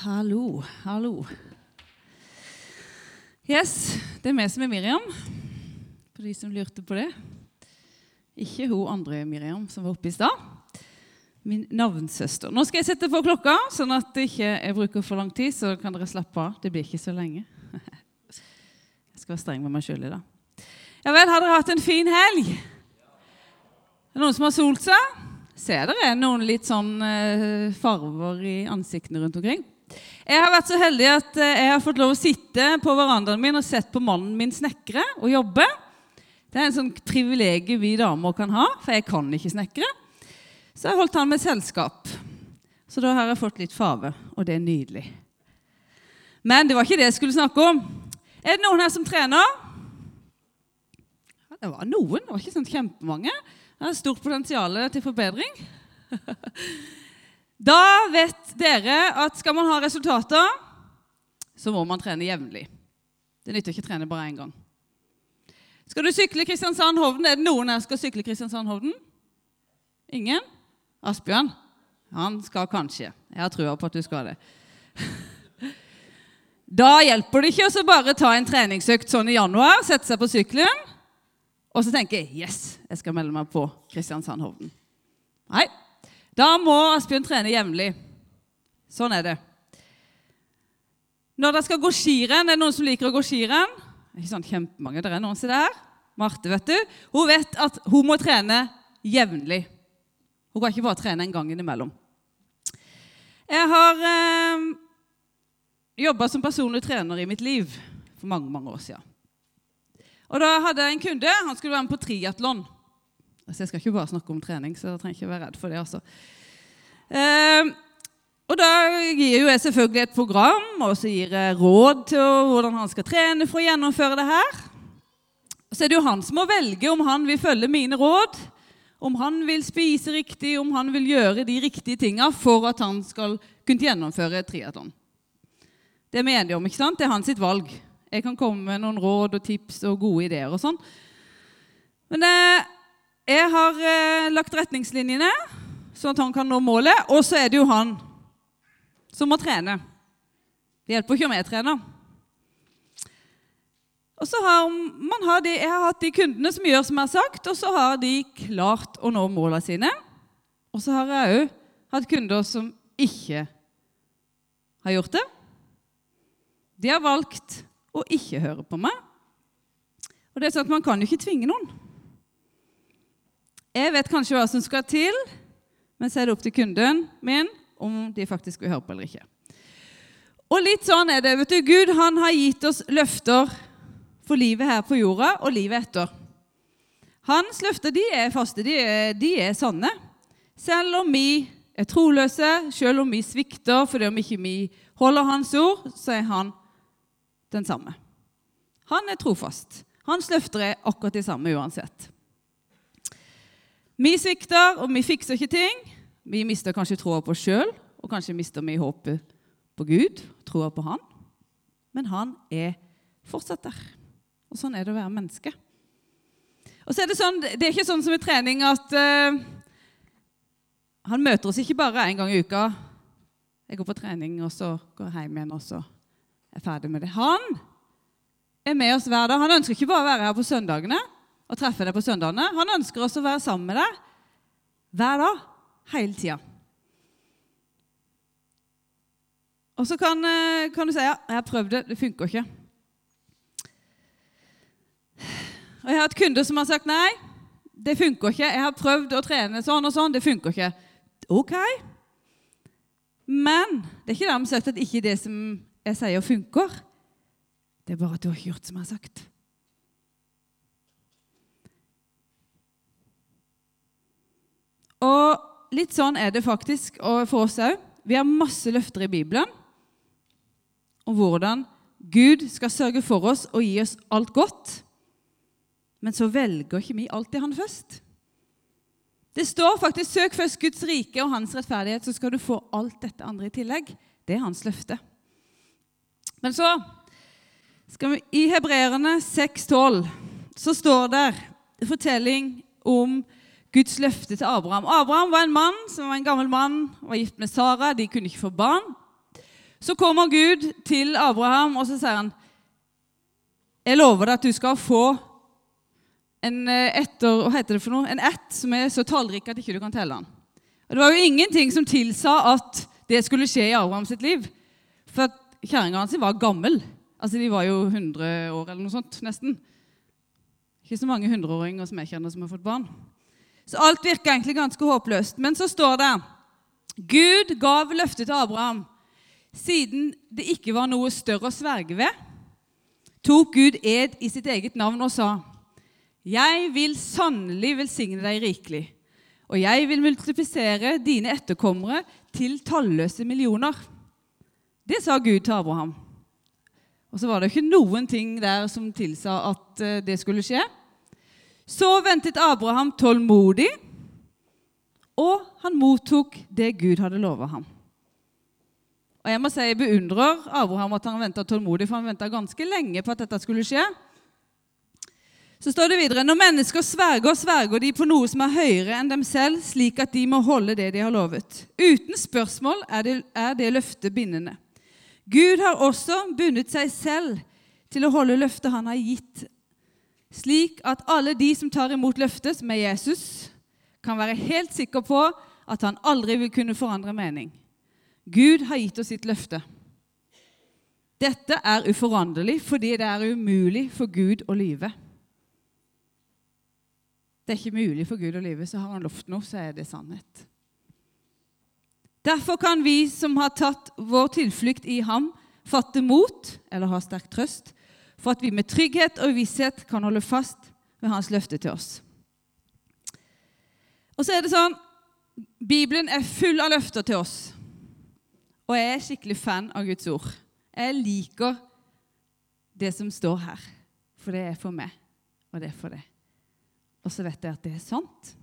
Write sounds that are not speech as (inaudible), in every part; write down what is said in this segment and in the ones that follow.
Hallo, hallo. Yes, det er vi som er Miriam, for de som lurte på det. Ikke hun andre Miriam som var oppe i stad. Min navnsøster. Nå skal jeg sette på klokka, sånn at jeg ikke bruker for lang tid. Så kan dere slappe av. Det blir ikke så lenge. (laughs) Jeg skal være streng med meg sjøl i dag. Ja vel, har dere hatt en fin helg? Er det noen som har solt seg? Ser dere noen litt sånn eh, farver i ansiktene rundt omkring? Jeg har vært så heldig at eh, jeg har fått lov å sitte på verandaen min og sett på mannen min snekre og jobbe. Det er en sånn privilegium vi damer kan ha, for jeg kan ikke snekre. Så jeg holdt han med selskap. Så da har jeg fått litt farve, og det er nydelig. Men det var ikke det jeg skulle snakke om. Er det noen her som trener? Ja, det var noen. Det var ikke sånn kjempemange. Det er stort potensial til forbedring. (laughs) Da vet dere at skal man ha resultater, så må man trene jevnlig. Det nytter ikke å trene bare én gang. Skal du sykle Kristiansand-Hovden? Er det noen her som skal sykle Kristiansand-Hovden? Ingen? Asbjørn? Han skal kanskje. Jeg har trua på at du skal det. (laughs) Da hjelper det ikke å bare ta en treningsøkt sånn i januar, sette seg på sykkelen og så tenke Yes, jeg skal melde meg på Kristiansand-Hovden. Nei, da må Asbjørn trene jevnlig. Sånn er det. Når dere skal gå skirenn, er det noen som liker å gå skirenn? Ikke sånn kjempemange. Det er noen som er der. Marte, vet du. Hun vet at hun må trene jevnlig. Hun kan ikke bare trene en gang innimellom. Jeg har eh, jobba som personlig trener i mitt liv for mange, mange år siden. Og da hadde jeg en kunde. Han skulle være med på triatlon. Altså, jeg skal ikke bare snakke om trening, så jeg trenger ikke være redd for det. altså. Eh, og Da gir jo jeg selvfølgelig et program, og så gir jeg råd til hvordan han skal trene for å gjennomføre det her. Så er det jo han som må velge om han vil følge mine råd, om han vil spise riktig, om han vil gjøre de riktige tinga for at han skal kunne gjennomføre triatlon. Det er vi enige om, ikke sant? Det er hans sitt valg. Jeg kan komme med noen råd og tips og gode ideer og sånn. Men eh, jeg har eh, lagt retningslinjene, sånn at han kan nå målet. Og så er det jo han som må trene. Det hjelper ikke om jeg trener. Og så har man har de, Jeg har hatt de kundene som gjør som jeg har sagt, og så har de klart å nå målene sine. Og så har jeg òg hatt kunder som ikke har gjort det. De har valgt å ikke høre på meg. Og det er sånn at Man kan jo ikke tvinge noen. Jeg vet kanskje hva som skal til, men så er det opp til kunden min om de faktisk vil høre på eller ikke. Og litt sånn er det. vet du, Gud han har gitt oss løfter for livet her på jorda og livet etter. Hans løfter de er faste, de er, de er sanne. Selv om vi er troløse, selv om vi svikter fordi om ikke vi holder Hans ord, så er han den samme. Han er trofast. Hans løfter er akkurat de samme uansett. Vi svikter, og vi fikser ikke ting. Vi mister kanskje troa på oss sjøl, og kanskje mister vi håpet på Gud, troa på Han. Men han er fortsatt der. Og sånn er det å være menneske. Og så er Det sånn, det er ikke sånn som i trening at uh, han møter oss ikke bare én gang i uka. Jeg går på trening, og så går jeg hjem igjen, og så er jeg ferdig med det. Han er med oss hver dag. Han ønsker ikke bare å være her på søndagene og treffe deg på søndagene. Han ønsker også å være sammen med deg hver dag, hele tida. Og så kan, eh, kan, du si ja, 'Jeg har prøvd det. Det funker ikke'. Og Jeg har hatt kunder som har sagt 'nei, det funker ikke'. 'Jeg har prøvd å trene sånn og sånn. Det funker ikke'. Ok. Men det er ikke dermed sagt at ikke det som jeg sier, funker. Det er bare at du har ikke gjort som jeg har sagt. Og litt sånn er det faktisk for oss òg. Vi har masse løfter i Bibelen om hvordan Gud skal sørge for oss og gi oss alt godt. Men så velger ikke vi alltid Han først. Det står faktisk 'søk først Guds rike og hans rettferdighet', så skal du få alt dette andre i tillegg. Det er hans løfte. Men så skal vi, I Hebreerne 6,12 så står det en fortelling om Guds løfte til Abraham. Abraham var en mann som var en gammel mann, var gift med Sara. De kunne ikke få barn. Så kommer Gud til Abraham og så sier han, 'Jeg lover deg at du skal få en, eh, etter, hva heter det for noe? en ett som er så tallrik at ikke du kan telle den.' Og Det var jo ingenting som tilsa at det skulle skje i Abraham sitt liv. For kjerringa hans var gammel. Altså, De var jo 100 år eller noe sånt, nesten. Ikke så mange hundreåringer som jeg kjenner som har fått barn. Så alt virker egentlig ganske håpløst. Men så står det Gud gav løftet til Abraham. Siden det ikke var noe større å sverge ved, tok Gud ed i sitt eget navn og sa:" Jeg vil sannelig velsigne deg rikelig, og jeg vil multiplisere dine etterkommere til talløse millioner. Det sa Gud til Abraham. Og så var det ikke noen ting der som tilsa at eh, det skulle skje. Så ventet Abraham tålmodig, og han mottok det Gud hadde lova ham. Og Jeg må si jeg beundrer Abraham at han venta tålmodig, for han venta ganske lenge på at dette skulle skje. Så står det videre når mennesker sverger, sverger de på noe som er høyere enn dem selv, slik at de må holde det de har lovet. Uten spørsmål er det, er det løftet bindende. Gud har også bundet seg selv til å holde løftet han har gitt, slik at alle de som tar imot løftet, er Jesus, kan være helt sikre på at han aldri vil kunne forandre mening. Gud har gitt oss sitt løfte. Dette er uforanderlig fordi det er umulig for Gud å lyve. Det er ikke mulig for Gud å lyve, så har han lovt noe, så er det sannhet. Derfor kan vi som har tatt vår tilflukt i ham, fatte mot eller ha sterk trøst, for at vi med trygghet og visshet kan holde fast ved hans løfte til oss. Og så er det sånn Bibelen er full av løfter til oss. Og jeg er skikkelig fan av Guds ord. Jeg liker det som står her, for det er for meg, og det er for deg. Og så vet jeg at det er sant.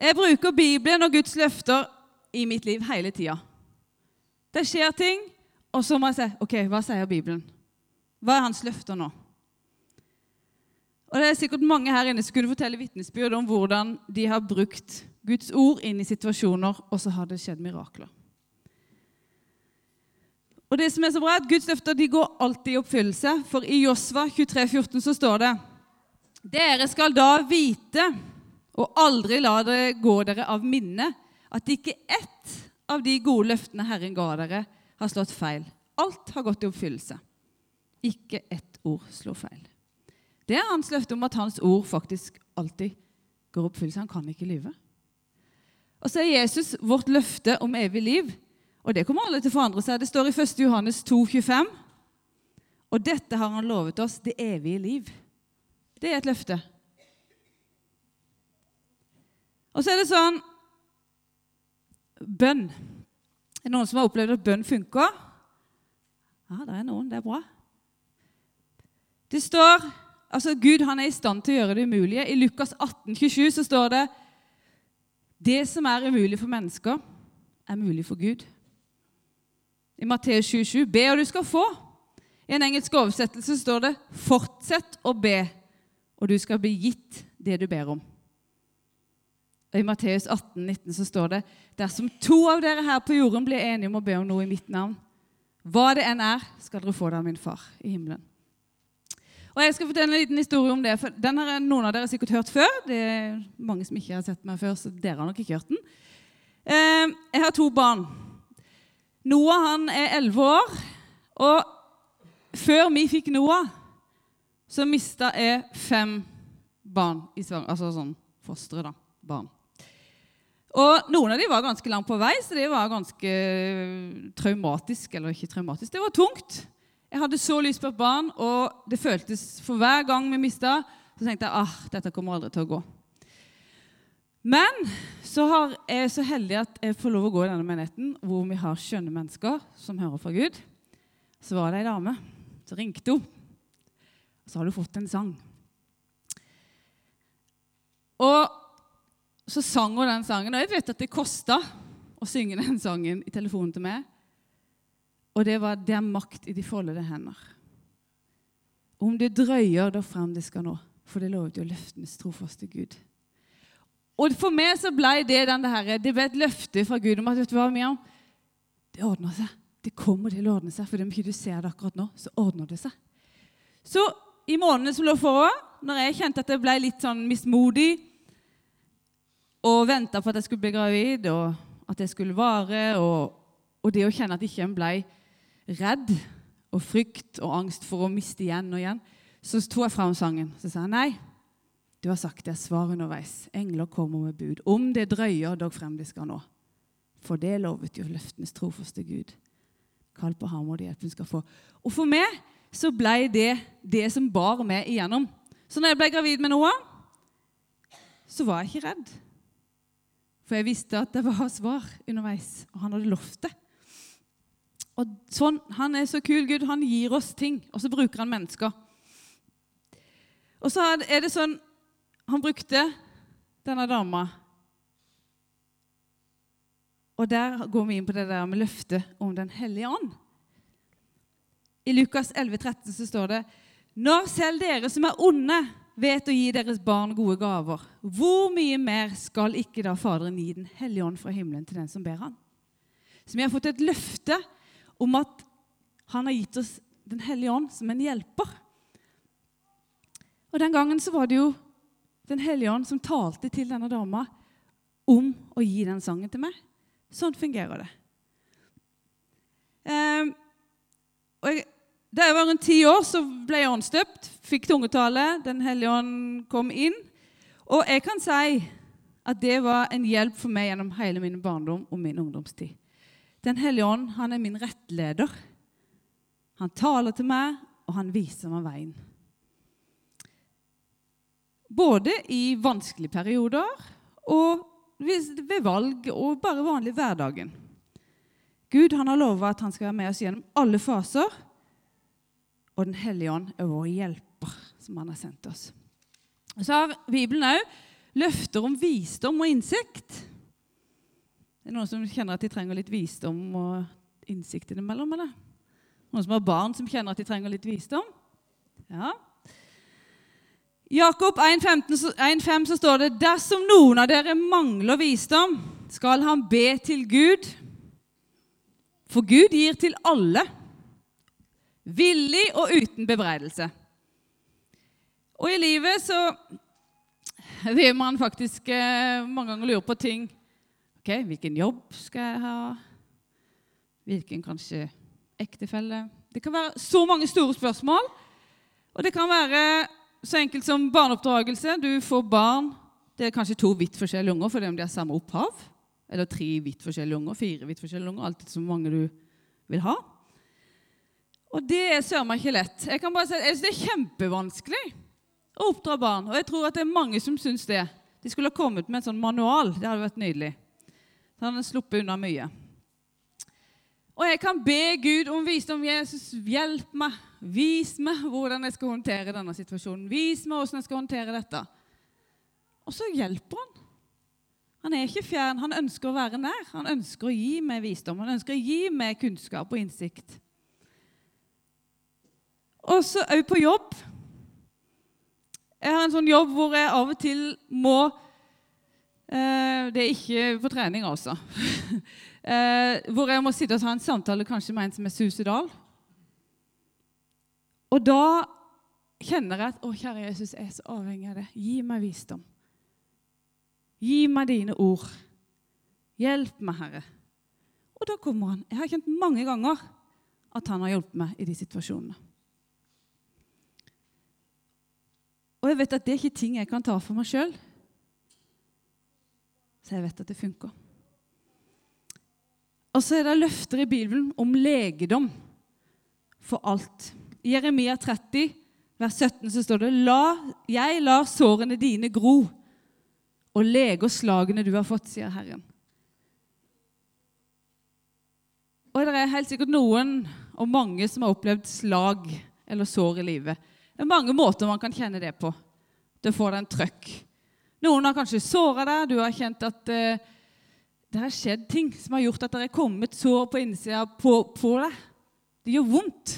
Jeg bruker Bibelen og Guds løfter i mitt liv hele tida. Det skjer ting, og så må jeg si OK, hva sier Bibelen? Hva er hans løfter nå? Og Det er sikkert mange her inne som kunne fortelle vitnesbyrd om hvordan de har brukt Guds ord inn i situasjoner, og så har det skjedd mirakler. Og det som er så bra, er at Guds løfter de går alltid i oppfyllelse. For i Josva 23, 14 så står det Dere skal da vite, og aldri la det gå dere av minne, at ikke ett av de gode løftene Herren ga dere, har slått feil. Alt har gått i oppfyllelse. Ikke ett ord slår feil. Det er hans løfte om at hans ord faktisk alltid går oppfyllelse. Han kan ikke lyve. Og så er Jesus vårt løfte om evig liv. Og det kommer alle til å forandre seg. Det står i 1. Johannes 2, 25. Og dette har han lovet oss, det evige liv. Det er et løfte. Og så er det sånn Bønn. Er det noen som har opplevd at bønn funker? Ja, det er noen. Det er bra. Det står altså Gud han er i stand til å gjøre det umulige. I Lukas 18, 27 så står det det som er umulig for mennesker, er mulig for Gud. I Matteus 27, be og du skal få. I en engelsk oversettelse står det 'fortsett å be, og du skal bli gitt det du ber om'. Og I Matteus 18, 19 så står det dersom to av dere her på jorden blir enige om å be om noe i mitt navn, hva det enn er, skal dere få det av min far i himmelen. Og Jeg skal fortelle en liten historie om det. for Den har noen av dere sikkert hørt før. Det er mange som ikke har sett meg før, så dere har nok ikke hørt den. Eh, jeg har to barn. Noah han er elleve år. Og før vi fikk Noah, så mista jeg fem barn i svang, altså sånn fostre, da. Barn. Og Noen av dem var ganske langt på vei, så det var ganske traumatisk. Eller ikke traumatisk, det var tungt. Jeg hadde så lyst på et barn, og det føltes for hver gang vi mista, så tenkte jeg ah, dette kommer aldri til å gå. Men så er jeg så heldig at jeg får lov å gå i denne menigheten hvor vi har skjønne mennesker som hører fra Gud. Så var det ei dame. Så ringte hun. Og Så har du fått en sang. Og så sang hun den sangen. Og jeg vet at det kosta å synge den sangen i telefonen til meg. Og det var 'Det er makt i de foldede hender'. Om det drøyer, da frem det skal nå. For det lovet jo løftenes trofaste Gud. Og for meg så ble det den der, det ble et løfte fra Gud om at vet du hva, Miriam? Det ordner seg. det kommer til å ordne seg. For om ikke du ser det akkurat nå, så ordner det seg. Så i månedene som lå foran, når jeg kjente at jeg ble litt sånn mismodig og venta på at jeg skulle bli gravid, og at det skulle vare, og, og det å kjenne at ikke en ble redd og frykt og angst for å miste igjen og igjen, så tok jeg fram sangen. Så sa jeg nei, du har sagt det, svar underveis. Engler kommer med bud. Om det drøyer, dog skal nå. For det lovet jo løftenes trofaste Gud. Kall på ham, og det hjelpen skal få. Og for meg så ble det det som bar meg igjennom. Så når jeg ble gravid med Noah, så var jeg ikke redd. For jeg visste at det var svar underveis, og han hadde lovt det. Og sånn, Han er så kul, Gud. Han gir oss ting, og så bruker han mennesker. Og så er det sånn Han brukte denne dama. Og der går vi inn på det der med løftet om Den hellige ånd. I Lukas 11, 13 så står det Når selv dere som er onde, vet å gi deres barn gode gaver, hvor mye mer skal ikke da Faderen gi Den hellige ånd fra himmelen til den som ber han? Så vi har fått et løfte om at han har gitt oss Den hellige ånd som en hjelper. Og Den gangen så var det jo Den hellige ånd som talte til denne dama om å gi den sangen til meg. Sånn fungerer det. Um, og jeg, da jeg var rundt ti år, så ble jeg åndsdøpt. Fikk tungetale. Den hellige ånd kom inn. Og jeg kan si at det var en hjelp for meg gjennom hele min barndom og min ungdomstid. Den hellige ånd han er min rettleder. Han taler til meg, og han viser meg veien. Både i vanskelige perioder og ved valg og bare vanlig hverdagen. Gud han har lova at han skal være med oss gjennom alle faser. Og Den hellige ånd er vår hjelper, som han har sendt oss. Og Så har Bibelen òg løfter om visdom og innsikt. Det er noen som kjenner at de trenger litt visdom og innsikt innimellom? eller? Noen som har barn som kjenner at de trenger litt visdom? Ja. Jakob 1,5 så står det dersom noen av dere mangler visdom, skal han be til Gud. For Gud gir til alle, villig og uten bebreidelse. Og i livet så vil man faktisk eh, mange ganger lure på ting. Ok, Hvilken jobb skal jeg ha? Hvilken kanskje ektefelle? Det kan være så mange store spørsmål. Og det kan være så enkelt som barneoppdragelse. Du får barn. Det er kanskje to vidt forskjellige unger fordi om de har samme opphav. Eller tre vidt forskjellige unger, fire vidt forskjellige unger. Alt så mange du vil ha. Og det er søren meg ikke lett. Jeg kan bare si, jeg synes Det er kjempevanskelig å oppdra barn. Og jeg tror at det er mange som syns det. De skulle ha kommet med en sånn manual. Det hadde vært nydelig. Så han har sluppet unna mye. Og jeg kan be Gud om visdom. Jesus, hjelp meg. Vis meg hvordan jeg skal håndtere denne situasjonen. Vis meg hvordan jeg skal håndtere dette. Og så hjelper han. Han er ikke fjern. Han ønsker å være nær. Han ønsker å gi meg visdom. Han ønsker å gi meg kunnskap og innsikt. Og så òg på jobb. Jeg har en sånn jobb hvor jeg av og til må Det er ikke på trening, altså. (laughs) eh, hvor jeg må sitte og ta en samtale kanskje med en som er suicidal. Og da kjenner jeg at å, kjære Jesus, jeg er så avhengig av det. Gi meg visdom. Gi meg dine ord. Hjelp meg, Herre. Og da kommer han. Jeg har kjent mange ganger at han har hjulpet meg i de situasjonene. Og jeg vet at det er ikke ting jeg kan ta for meg sjøl. Så jeg vet at det funker. Og så er det løfter i Bibelen om legedom for alt. I Jeremia 30, vers 17, så står det La, Jeg lar sårene dine gro og leger slagene du har fått, sier Herren. Og det er helt sikkert noen og mange som har opplevd slag eller sår i livet. Det er mange måter man kan kjenne det på. Det får deg en trøkk. Noen har kanskje såra deg. Du har kjent at uh, det har skjedd ting som har gjort at det er kommet sår på innsida på, på deg. Det gjør vondt.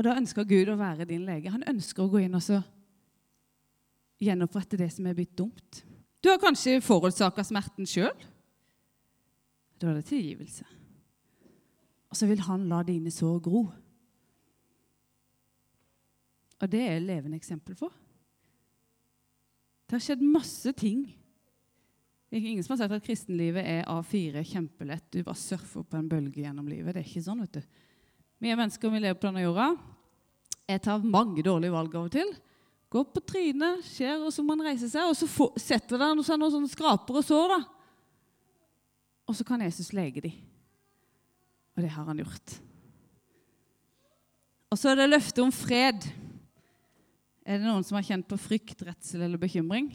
Og da ønsker Gud å være din lege. Han ønsker å gå inn og så gjenopprette det som er blitt dumt Du har kanskje forårsaka smerten sjøl. Da er det tilgivelse. Og så vil han la dine sår gro. Og det er jeg levende eksempel for. Det har skjedd masse ting. Ingen som har sagt at kristenlivet er A4, kjempelett. Du bare surfer på en bølge gjennom livet. Det er ikke sånn, vet du. Vi er mennesker, vi lever på denne jorda. Jeg tar mange dårlige valg av og til. Går på trynet, skjer, og så må man reise seg, og så setter det seg noen sånne skraper og sår. da. Og så kan Jesus lege dem. Og det har han gjort. Og så er det løftet om fred. Er det noen som har kjent på frykt, redsel eller bekymring?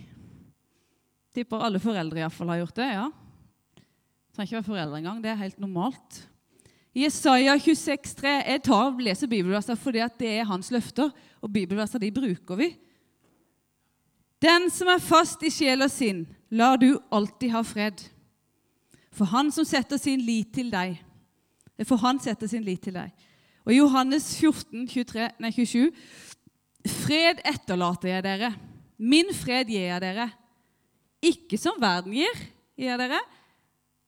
Tipper alle foreldre i fall har gjort det. ja. Trenger ikke være foreldre engang. Det er helt normalt. Jesaja 26, 3. Jeg tar og leser bibelverser fordi det er hans løfter, og bibelverser de bruker vi. Den som er fast i sjel og sinn, lar du alltid ha fred. For han som setter sin lit til deg. For han setter sin lit til deg. Og i Johannes 14, 23, nei, 27 Fred etterlater jeg dere. Min fred gir jeg dere. Ikke som verden gir, gir jeg dere.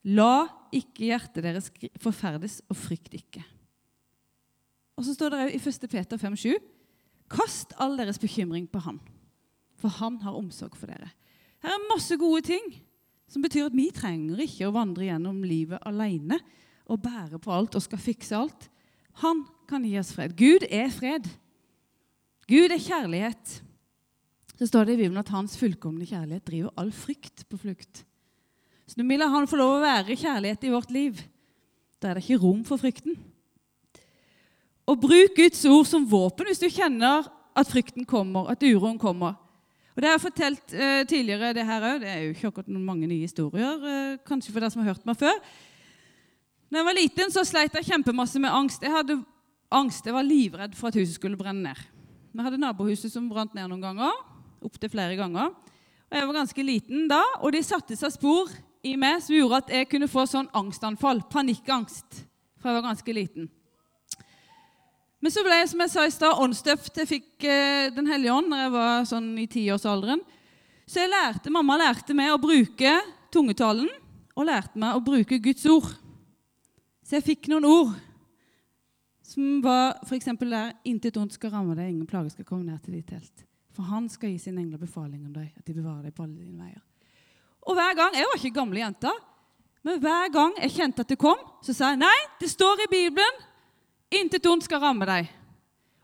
La ikke hjertet deres forferdes, og frykt ikke. Og så står det i 1. Peter 5,7.: Kast all deres bekymring på Han, for Han har omsorg for dere. Her er masse gode ting som betyr at vi trenger ikke å vandre gjennom livet alene og bære på alt og skal fikse alt. Han kan gi oss fred. Gud er fred. Gud er kjærlighet. Så står det i Bibelen at hans fullkomne kjærlighet driver all frykt på flukt. Så når vi lar Han få lov å være kjærlighet i vårt liv, da er det ikke rom for frykten. Og bruk Guds ord som våpen hvis du kjenner at frykten kommer, at uroen kommer. Og Det har jeg fortalt uh, tidligere, det her òg. Det er jo ikke akkurat noen mange nye historier. Uh, kanskje for dere som har hørt meg før. Da jeg var liten, så sleit jeg kjempemasse med angst. Jeg hadde angst, jeg var livredd for at huset skulle brenne ned. Vi hadde nabohuset som brant ned noen ganger. Opptil flere ganger. Og Jeg var ganske liten da, og de satte seg spor i meg som gjorde at jeg kunne få sånn angstanfall, panikkangst, fra jeg var ganske liten. Men så ble jeg som jeg sa i stad, åndsdøpt. Jeg fikk eh, Den hellige ånd når jeg var sånn i tiårsalderen. Så jeg lærte, mamma lærte meg å bruke tungetalen og lærte meg å bruke Guds ord. Så jeg fikk noen ord som var f.eks. der 'Intet ondt skal ramme deg, ingen plage skal komme ned til ditt telt'. For han skal gi sin engler befaling om deg, at de bevarer deg på alle dine veier. Og hver gang, Jeg var ikke gamle jenta, men hver gang jeg kjente at det kom, så sa jeg nei, det står i Bibelen 'Intet ondt skal ramme deg'.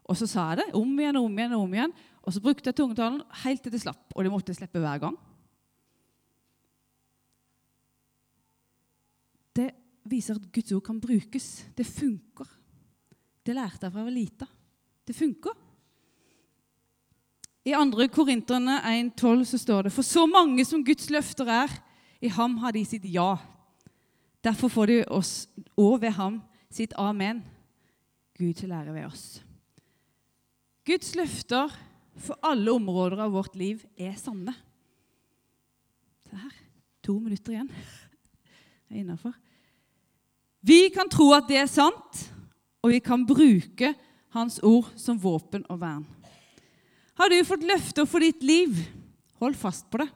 Og så sa jeg det om igjen og om igjen. Og om igjen. Og så brukte jeg tungetalen helt til det slapp, og det måtte jeg slippe hver gang. Det viser at Guds ord kan brukes. Det funker. Det lærte jeg fra jeg var lita. Det funker. I 2. Korinterne 1,12 så står det For så mange som Guds løfter er, i ham har de sitt ja. Derfor får de oss og ved ham sitt amen. Gud til ære ved oss. Guds løfter for alle områder av vårt liv er sanne. Se her. To minutter igjen. (laughs) Jeg er innafor. Vi kan tro at det er sant, og vi kan bruke Hans ord som våpen og vern. Har du fått løfter for ditt liv, hold fast på det.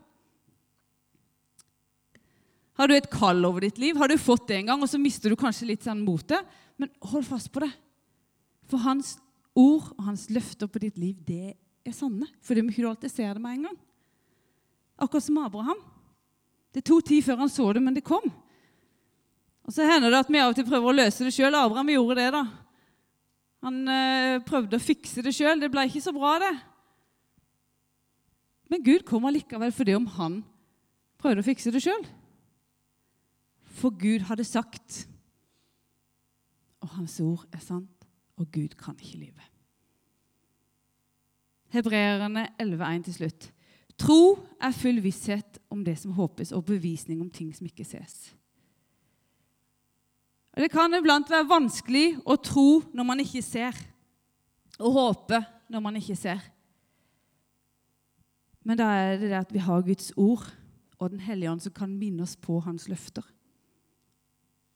Har du et kall over ditt liv? Har du fått det en gang, og så mister du kanskje litt sånn motet? Men hold fast på det. For hans ord og hans løfter på ditt liv, det er sanne. For det må ikke alltid ser det med en gang. Akkurat som Abraham. Det tok tid før han så det, men det kom. Og Så hender det at vi av og til prøver å løse det sjøl. Abraham gjorde det. da. Han øh, prøvde å fikse det sjøl. Det ble ikke så bra, det. Men Gud kom allikevel fordi om han prøvde å fikse det sjøl. For Gud hadde sagt, og hans ord er sant, og Gud kan ikke lyve. Hebreerne 11,1 til slutt. Tro er full visshet om det som håpes, og bevisning om ting som ikke ses. Og Det kan iblant være vanskelig å tro når man ikke ser, og håpe når man ikke ser. Men da er det det at vi har Guds ord og Den hellige ånd som kan minne oss på hans løfter,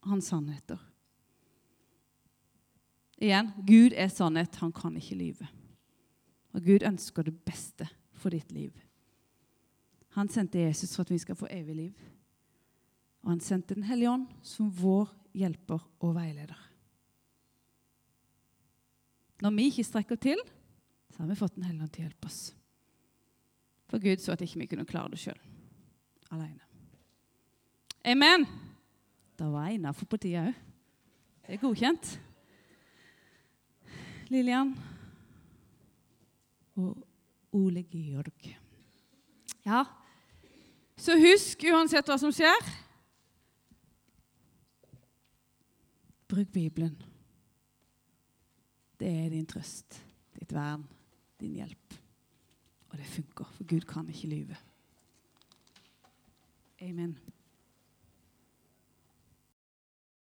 hans sannheter. Igjen Gud er sannhet. Han kan ikke lyve. Og Gud ønsker det beste for ditt liv. Han sendte Jesus for at vi skal få evig liv. Og han sendte Den hellige ånd som vår hjelper og veileder. Når vi ikke strekker til, så har vi fått Den hellige ånd til å hjelpe oss. For Gud så at ikke vi kunne klare det sjøl, alene. Amen. Da var jeg innafor på tida òg. Det er godkjent. Lillian og Ole Georg. Ja, så husk uansett hva som skjer Bruk Bibelen. Det er din trøst, ditt vern, din hjelp. Og det funker, for Gud kan ikke lyve. Amen.